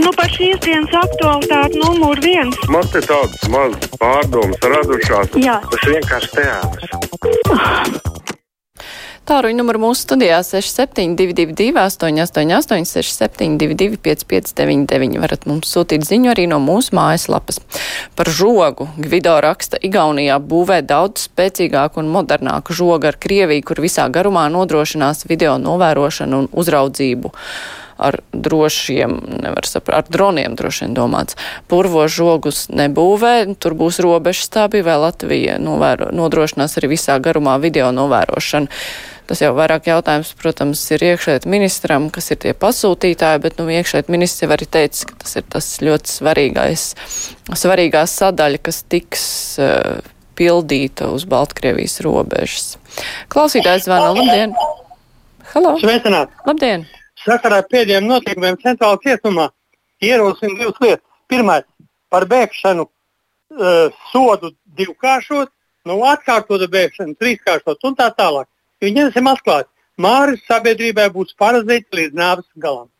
Nu, par šīs dienas aktualitāti numur viens. Man te tādas mazas pārdomas radušās. Jā. Tas vienkārši teātris. Tāruņa numuru mūsu studijā 6722, 888, 672, 559, varat mums sūtīt ziņu arī no mūsu mājaslapas. Par žogu Gvido raksta, Igaunijā būvē daudz spēcīgāku un modernāku žogu ar Krieviju, kur visā garumā nodrošinās video novērošanu un uzraudzību ar drošiem, nevar saprast, ar droniem droši vien domāts. Purvo žogus nebūvē, tur būs robežas stābi, vai Latvija novēro, nodrošinās arī visā garumā video novērošanu. Tas jau vairāk jautājums, protams, ir iekšēt ministram, kas ir tie pasūtītāji, bet, nu, iekšēt ministrs jau arī teica, ka tas ir tas ļoti svarīgais, svarīgā sadaļa, kas tiks uh, pildīta uz Baltkrievijas robežas. Klausītājs zvana, labdien! Halo! Sveicināt! Labdien! Sakarā ar pēdējiem notikumiem centrālā cietumā ierosim divas lietas. Pirmais, par bēgšanu uh, sodu divkāršot, nu atkārtot bēgšanu trīskāršot un tā tālāk. Jo ņemsim atklāt, Māris sabiedrībai būs parazīts līdz nāves galam.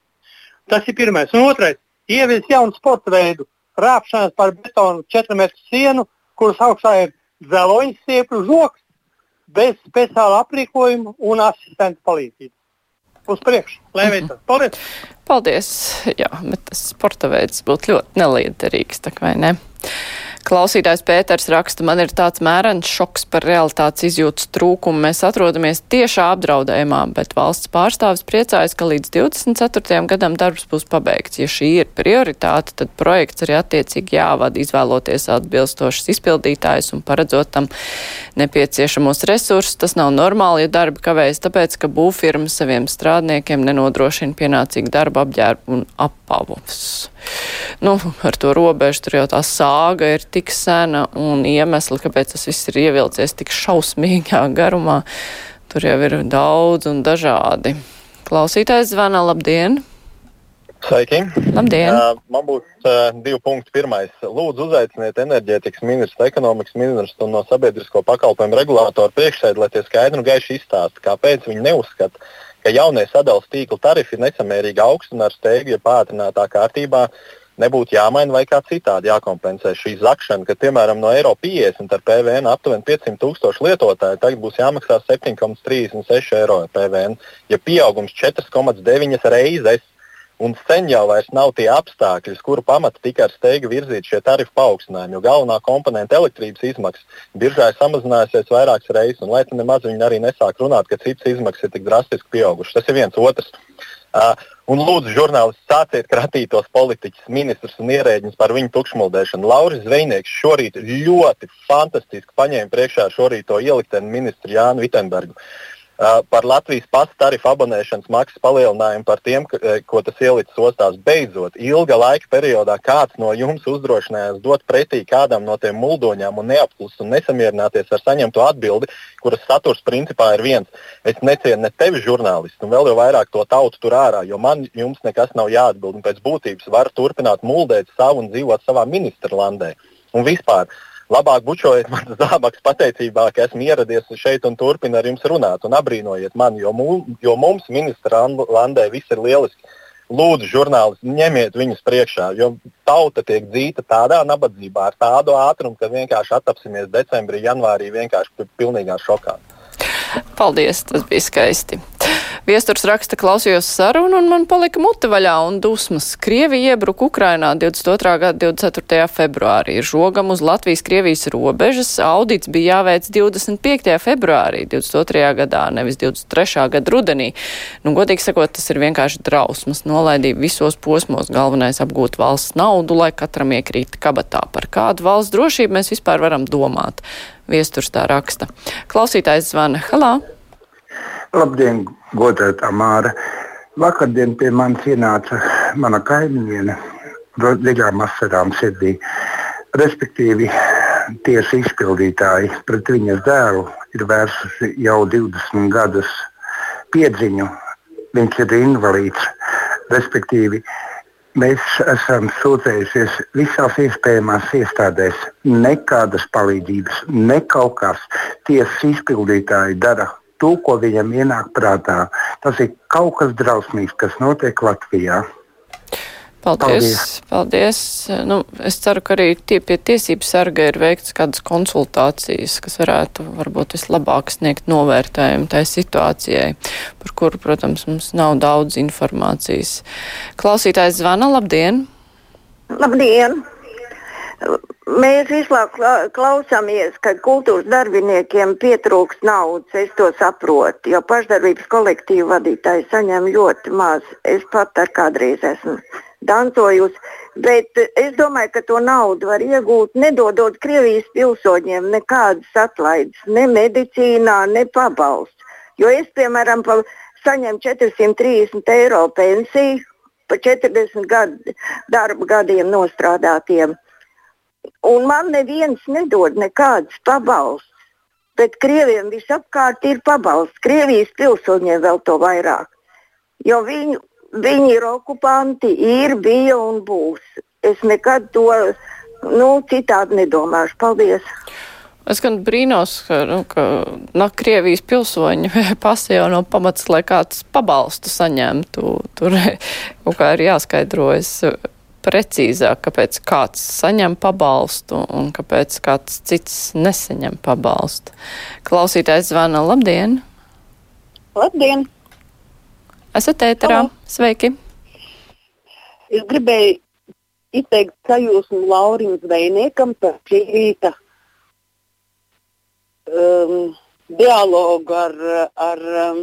Tas ir pirmais. Un otrais, ievies jaunu sporta veidu, rāpšanās par betonu 4 metru sienu, kuras augšā ir dzeloņa stiepļu žoks, bez speciāla aprīkojuma un asistenta palīdzības uz priekšu. Lai veicas. Paldies! Paldies! Jā, bet tas sporta veids būtu ļoti neliederīgs, tā vai ne? Klausītājs Pēters raksta, man ir tāds mērens šoks par realitātes izjūtas trūkumu. Mēs atrodamies tiešā apdraudējumā, bet valsts pārstāvis priecājas, ka līdz 24. gadam darbs būs pabeigts. Ja šī ir prioritāte, tad projekts arī attiecīgi jāvada, izvēloties atbilstošas izpildītājus un paredzot tam nepieciešamos resursus. Tas nav normāli, ja darbi kavējas, tāpēc, ka būvfirma saviem strādniekiem nenodrošina pienācīgu darba apģērbu un apavus. Nu, ar to robežu tur jau tā sāga ir tik sena un iemesli, kāpēc tas viss ir ievilcies tik šausmīgā garumā, tur jau ir daudz un dažādi. Klausītājs zvana, labdien! Sveiki! Labdien! Uh, man būs uh, divi punkti. Pirmais, lūdzu, uzaiciniet enerģētikas ministru, ekonomikas ministru un no sabiedrisko pakalpojumu regulātoru priekšsēdi, lai tie skaidri un gaiši izstāsta, kāpēc viņi neuzskata, ka jaunie sadalījuma tīkla tarifi ir nesamērīgi augsti un ar steigu, ja pātrinātā kārtībā nebūtu jāmaina vai kā citādi jākompensē šī zakšana, ka, piemēram, no eiro 50 ar PVN aptuveni 500 tūkstoši lietotāju tagad būs jāmaksā 7,36 eiro PVN, ja pieaugums 4,9 reizes. Un sen jau nav tie apstākļi, kuru pamata tika ar steigu virzīti šie tarifu paaugstinājumi, jo galvenā komponenta elektrības izmaksas biržā ir samazinājusies vairākas reizes, un lai te nemaz viņi arī nesāk runāt, ka citas izmaksas ir tik drastiski pieaugušas. Tas ir viens otrs. Uh, un lūdzu, žurnālisti, sāciet kratīt tos politiķus, ministrus un ierēģus par viņu tukšmuldēšanu. Lauris Zvejnieks šorīt ļoti fantastiski paņēma priekšā šorīt to ielikteni ministru Jānu Vitenbergu. Uh, par Latvijas pasta tarifu abonēšanas maksas palielinājumu par tiem, ko tas ielicis ostās. Beidzot, ilga laika periodā kāds no jums uzdrošinājās dot pretī kādam no tiem muldoņiem un neapklust un nesamierināties ar saņemto atbildi, kuras saturs principā ir viens. Es necienu ne tevi, žurnālisti, un vēl jau vairāk to tautu tur ārā, jo man jums nekas nav jāatbild. Pēc būtības var turpināt muldēt savu un dzīvot savā ministra landē. Un vispār labāk bučojiet manas zābakus pateicībā, ka esmu ieradies šeit un turpinu ar jums runāt un abrīnojiet mani, jo, mū, jo mums ministra landē viss ir lieliski. Lūdzu, žurnālisti, ņemiet viņus priekšā, jo tauta tiek dzīta tādā nabadzībā, ar tādu ātrumu, ka vienkārši attapsimies decembrī, janvārī vienkārši pilnīgā šokā. Paldies, tas bija skaisti. Viesturs raksta, klausījos sarunu un man palika mute vaļā un dusmas. Krievija iebruka Ukrainā 22. gada 24. februārī. Žogam uz Latvijas-Krievijas robežas audits bija jāveic 25. februārī 22. gadā, nevis 23. gada rudenī. Nu, godīgi sakot, tas ir vienkārši drausmas. Nolaidība visos posmos. Galvenais apgūt valsts naudu, lai katram iekrīt kabatā. Par kādu valsts drošību mēs vispār varam domāt? Viesturs tā raksta. Klausītājs zvana. Halā! Labdien, godētā Māra! Vakardien pie manis ienāca mana kaimiņiene dziļām asarām sirdī. Respektīvi, tiesu izpildītāji pret viņas dēlu ir vērsusi jau 20 gadus piedziņu. Viņš ir invalīds. Respektīvi, mēs esam sūdzējušies visās iespējamās iestādēs. Nekādas palīdzības, ne kaut kas. Tiesas izpildītāji dara to, ko viņam ienāk prātā. Tas ir kaut kas drausmīgs, kas notiek Latvijā. Paldies. Paldies. paldies. Nu, es ceru, ka arī tie pie tiesību sarga ir veikts kādas konsultācijas, kas varētu varbūt vislabāk sniegt novērtējumu tai situācijai, par kuru, protams, mums nav daudz informācijas. Klausītājs zvana, labdien! Labdien! Mēs visu laiku klausāmies, ka kultūras darbiniekiem pietrūks naudas. Es to saprotu, jo pašdarbības kolektīva vadītāji saņem ļoti maz. Es pat ar kādreiz esmu dancojusi. Bet es domāju, ka to naudu var iegūt, nedodot Krievijas pilsoņiem nekādas atlaides, ne medicīnā, ne pabalstu. Jo es, piemēram, pa, saņemu 430 eiro pensiju par 40 gadu, darba gadiem nostrādātiem. Un man neviens nedod nekādas pabalstus. Bet krieviem visapkārt ir pabalsts. Krievijas pilsoņiem vēl to vairāk. Jo viņu Viņi ir okupanti, ir, bija un būs. Es nekad to nu, citādi nedomāšu. Paldies! Es gan brīnos, ka, nu, ka no Krievijas pilsoņu pasi jau nav pamats, lai kāds pabalstu saņemtu. Tur kaut kā ir jāskaidrojas precīzāk, kāpēc kāds saņem pabalstu un kāpēc kāds cits nesaņem pabalstu. Klausītājs zvana, labdien! Labdien! Esat ēterā. Halo. Sveiki! Es gribēju izteikt sajūsmu Laurim Zvejniekam par šī rīta um, dialogu ar, ar um,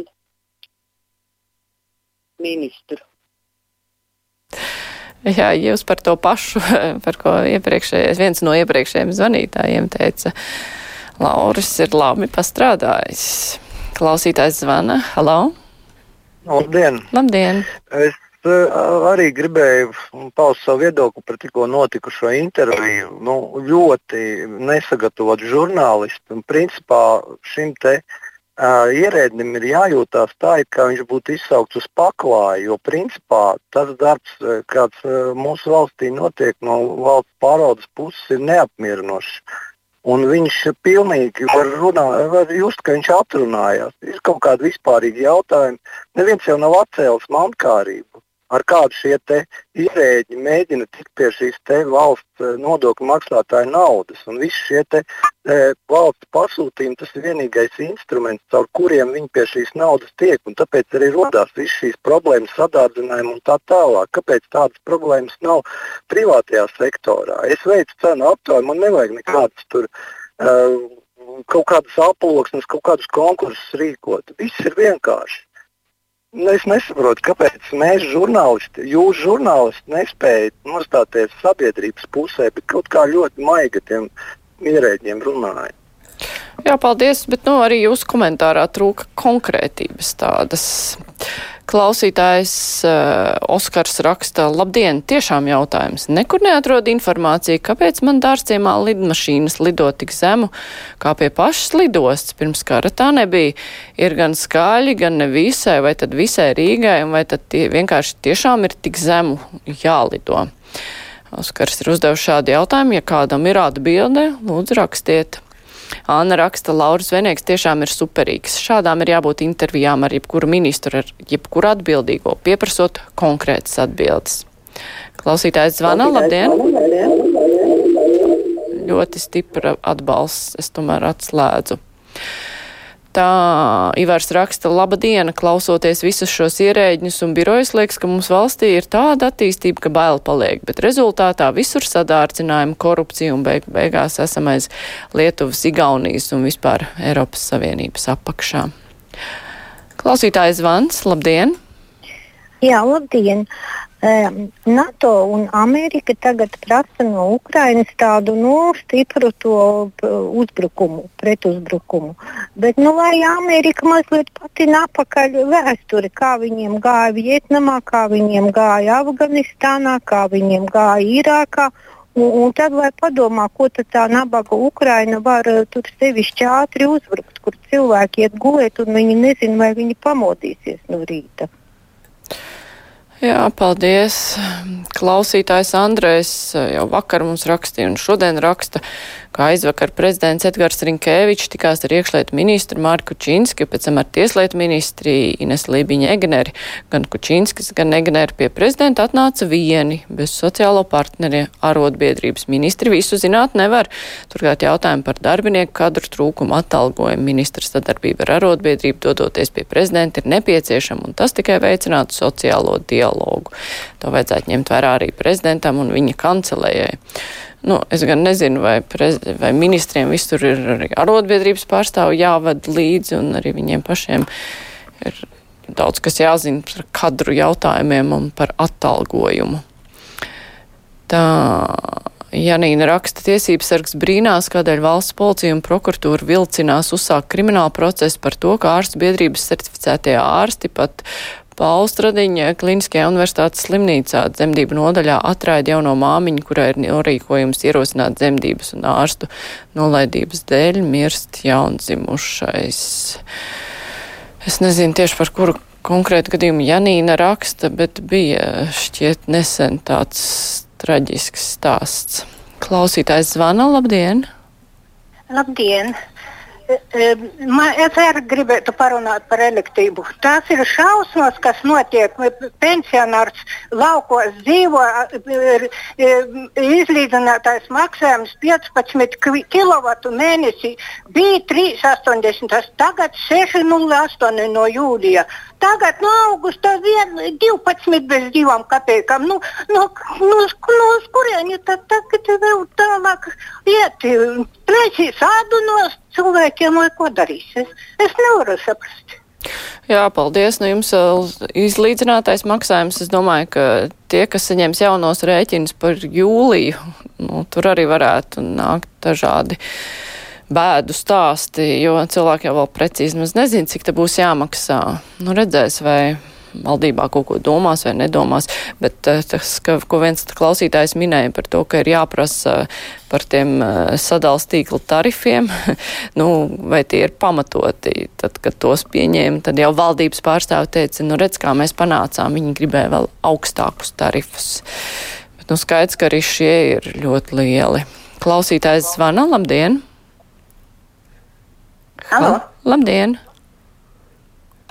ministru. Jā, jūs par to pašu, par ko iepriekšējais, viens no iepriekšējiem zvanītājiem teica, Lauris ir labi pastrādājis. Klausītājs zvana. Halo! Labdien! Labdien. Es uh, arī gribēju paust savu viedokli par tikko notikušo interviju. Nu, ļoti nesagatavot žurnālistu. Un, principā šim te uh, ierēdnim ir jājūtās tā, it kā viņš būtu izsaukts uz paklāju. Jo principā tas darbs, kāds uh, mūsu valstī notiek no valsts pārvaldes puses, ir neapmierinošs. Un viņš pilnīgi var, runā, var just, ka viņš atrunājās. Ir kaut kādi vispārīgi jautājumi. Neviens jau nav atcēlis mankārību ar kādu šie ierēģi mēģina tikt pie šīs valsts eh, nodokļu maksātāju naudas. Un visi šie te, e, valsts pasūtījumi tas ir vienīgais instruments, caur kuriem viņi pie šīs naudas tiek. Tāpēc arī radās visas šīs problēmas, sadārdzinājumi un tā tālāk. Kāpēc tādas problēmas nav privātajā sektorā? Es veicu cenu aptauju, man nevajag nekādas tur. Uh, kaut kādas aploksnes, kaut kādus konkursus rīkot. Viss ir vienkārši. Nu, es nesaprotu, kāpēc mēs, žurnālisti, jūs, žurnālisti, nespējat nostāties sabiedrības pusē, bet kaut kā ļoti maigi tiem ierēģiem runājat. Jā, paldies, bet nu, arī jūsu komentārā trūka konkrētības tādas. Klausītājs uh, Oskars raksta, labdien, tiešām jautājums. Nekur neatrod informāciju, kāpēc man dārciemā lidmašīnas lido tik zemu, kā pie pašas lidostas. Pirms kara tā nebija. Ir gan skaļi, gan ne visai, vai tad visai Rīgai, vai tad tie, vienkārši tiešām ir tik zemu jālido. Oskars ir uzdevuši šādu jautājumu. Ja kādam ir atbilde, lūdzu rakstiet. Anna raksta, Lauris Venieks tiešām ir superīgs. Šādām ir jābūt intervijām ar jebkuru ministru, ar jebkuru atbildīgo, pieprasot konkrētas atbildes. Klausītājs zvana, labdien! Ļoti stipra atbalsts, es tomēr atslēdzu. Tā Ivars raksta, laba diena, klausoties visus šos ierēģņus un birojas, liekas, ka mums valstī ir tāda attīstība, ka baila paliek, bet rezultātā visur sadārcinājumi, korupcija un beig beigās esam aiz Lietuvas, Igaunijas un vispār Eiropas Savienības apakšā. Klausītājs Vans, labdien! Jā, labdien! NATO un Amerika tagad prasa no Ukrainas tādu nu, stipru uzbrukumu, pretuzbrukumu. Bet, nu, lai Amerika mazliet patina apakaļ vēsturi, kā viņiem gāja Vietnamā, kā viņiem gāja Afganistānā, kā viņiem gāja Irākā. Un, un tad, lai padomā, ko tā nabaga Ukraina var tur sevišķi ātri uzbrukt, kur cilvēki iet gulēt un viņi nezina, vai viņi pamodīsies no rīta. Jā, paldies. Klausītājs Andrēs jau vakar mums rakstīja un šodien raksta, kā aizvakar prezidents Edgars Rinkēvičs tikās ar iekšlietu ministru Mārku Čīnski, pēc tam ar tieslietu ministri Ines Lībiņa Egneri. Gan Kučīnskis, gan Egneri pie prezidenta atnāca vieni, bez sociālo partneri, arotbiedrības ministri visu zināt nevar. Turklāt jautājumi par darbinieku kadru trūkumu atalgojumu ministra sadarbība ar arotbiedrību dodoties pie prezidenta ir nepieciešama, un tas tikai veicinātu sociālo dialogu. To vajadzētu ņemt vērā arī prezidentam un viņa kancelējai. Nu, es gan nezinu, vai, prez, vai ministriem visur ir arī arotbiedrības pārstāvi jāved līdzi, un arī viņiem pašiem ir daudz kas jāzina par kadru jautājumiem un par atalgojumu. Tā Janīna raksta tiesības sargs brīnās, kādēļ valsts policija un prokuratūra vilcinās uzsākt kriminālu procesu par to, ka ārstu biedrības certificētie ārsti pat Pauls Stradiņa Kliniskajā universitātes slimnīcā dzemdību nodaļā atraida jauno māmiņu, kurai ir norīkojums ierosināt dzemdības un ārstu nolaidības dēļ mirst jaundzimušais. Es nezinu tieši par kuru konkrētu gadījumu Janīna raksta, bet bija šķiet nesen tāds traģisks stāsts. Klausītājs zvana, labdien! Labdien! Man, es arī gribētu parunāt par elektrību. Tās ir šausmas, kas notiek. Pensionārs laukos dzīvo, ir, izlīdzinātais maksājums 15 kW mēnesī. Bija 3,80, tagad 6,08 no jūlija. Tagad no augusta vien 12 bez divām kapekām. Nu, nu, nu, nu, uz kurieni tad tagad vēl tālāk iet? Plēsīs ādu no cilvēkiem vai ko darīs? Es, es nevaru saprast. Jā, paldies. Nu, jums izlīdzinātais maksājums. Es domāju, ka tie, kas saņems jaunos rēķinus par jūliju, nu, tur arī varētu nākt dažādi bēdu stāsti, jo cilvēki jau vēl precīzi nezina, cik te būs jāmaksā. Nu, redzēs, vai valdībā kaut ko domās vai nedomās, bet eh, tas, ka, ko viens klausītājs minēja par to, ka ir jāprasa par tiem eh, sadals tīkla tarifiem, nu, vai tie ir pamatoti, tad, kad tos pieņēma, tad jau valdības pārstāvi teica, nu, redz, kā mēs panācām, viņi gribēja vēl augstākus tarifus. Bet, nu, skaidrs, ka arī šie ir ļoti lieli. Klausītājs zvana, labdien! Halo! Labdien!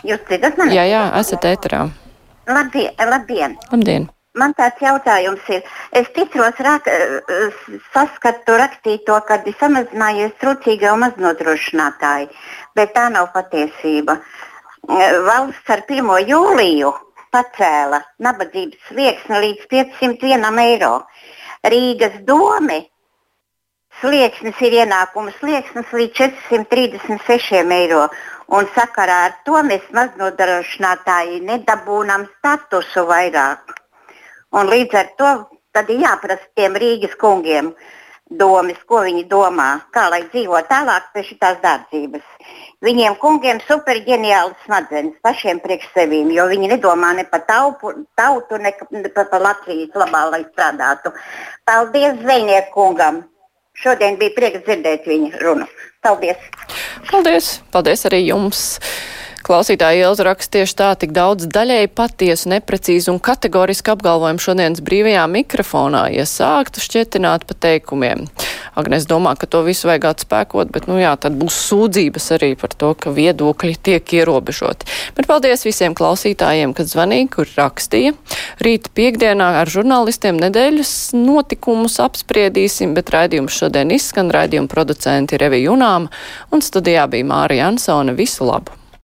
Jūs dzirdat mani? Jā, jā, esat ēterā. Labdien, labdien! Labdien! Man tāds jautājums ir. Es ticos, rak, saskatu rakstīto, kad ir samazinājies trūcīgie un maznodrošinātāji, bet tā nav patiesība. Valsts ar 1. jūliju pacēla nabadzības slieksni līdz 501 eiro. Rīgas domi slieksnis ir ienākuma slieksnis līdz 436 eiro un sakarā ar to mēs maznodrošinātāji nedabūnam statusu vairāk. Un līdz ar to tad ir jāprasa tiem Rīgas kungiem domas, ko viņi domā, kā lai dzīvo tālāk pie šīs dārdzības. Viņiem kungiem superģeniāls smadzenes pašiem priekš sevīm, jo viņi nedomā ne par taupu, tautu, ne, ne par pa Latvijas labā, lai strādātu. Paldies Zvejnieku kungam! Šodien bija prieks dzirdēt viņa runu. Paldies! Paldies! Paldies arī jums! Klausītāji Ielza raksta tieši tā, tik daudz daļēji patiesu, neprecīzu un kategorisku apgalvojumu šodienas brīvajā mikrofonā, ja sāktu šķetināt pa teikumiem. Agnes domā, ka to visu vajag atspēkot, bet, nu jā, tad būs sūdzības arī par to, ka viedokļi tiek ierobežoti. Bet paldies visiem klausītājiem, kad zvanīja, kur rakstīja. Rīt piekdienā ar žurnālistiem nedēļas notikumus apspriedīsim, bet raidījums šodien izskan raidījuma producenti Revi Junām un studijā bija Māra Jansone. Visu labu!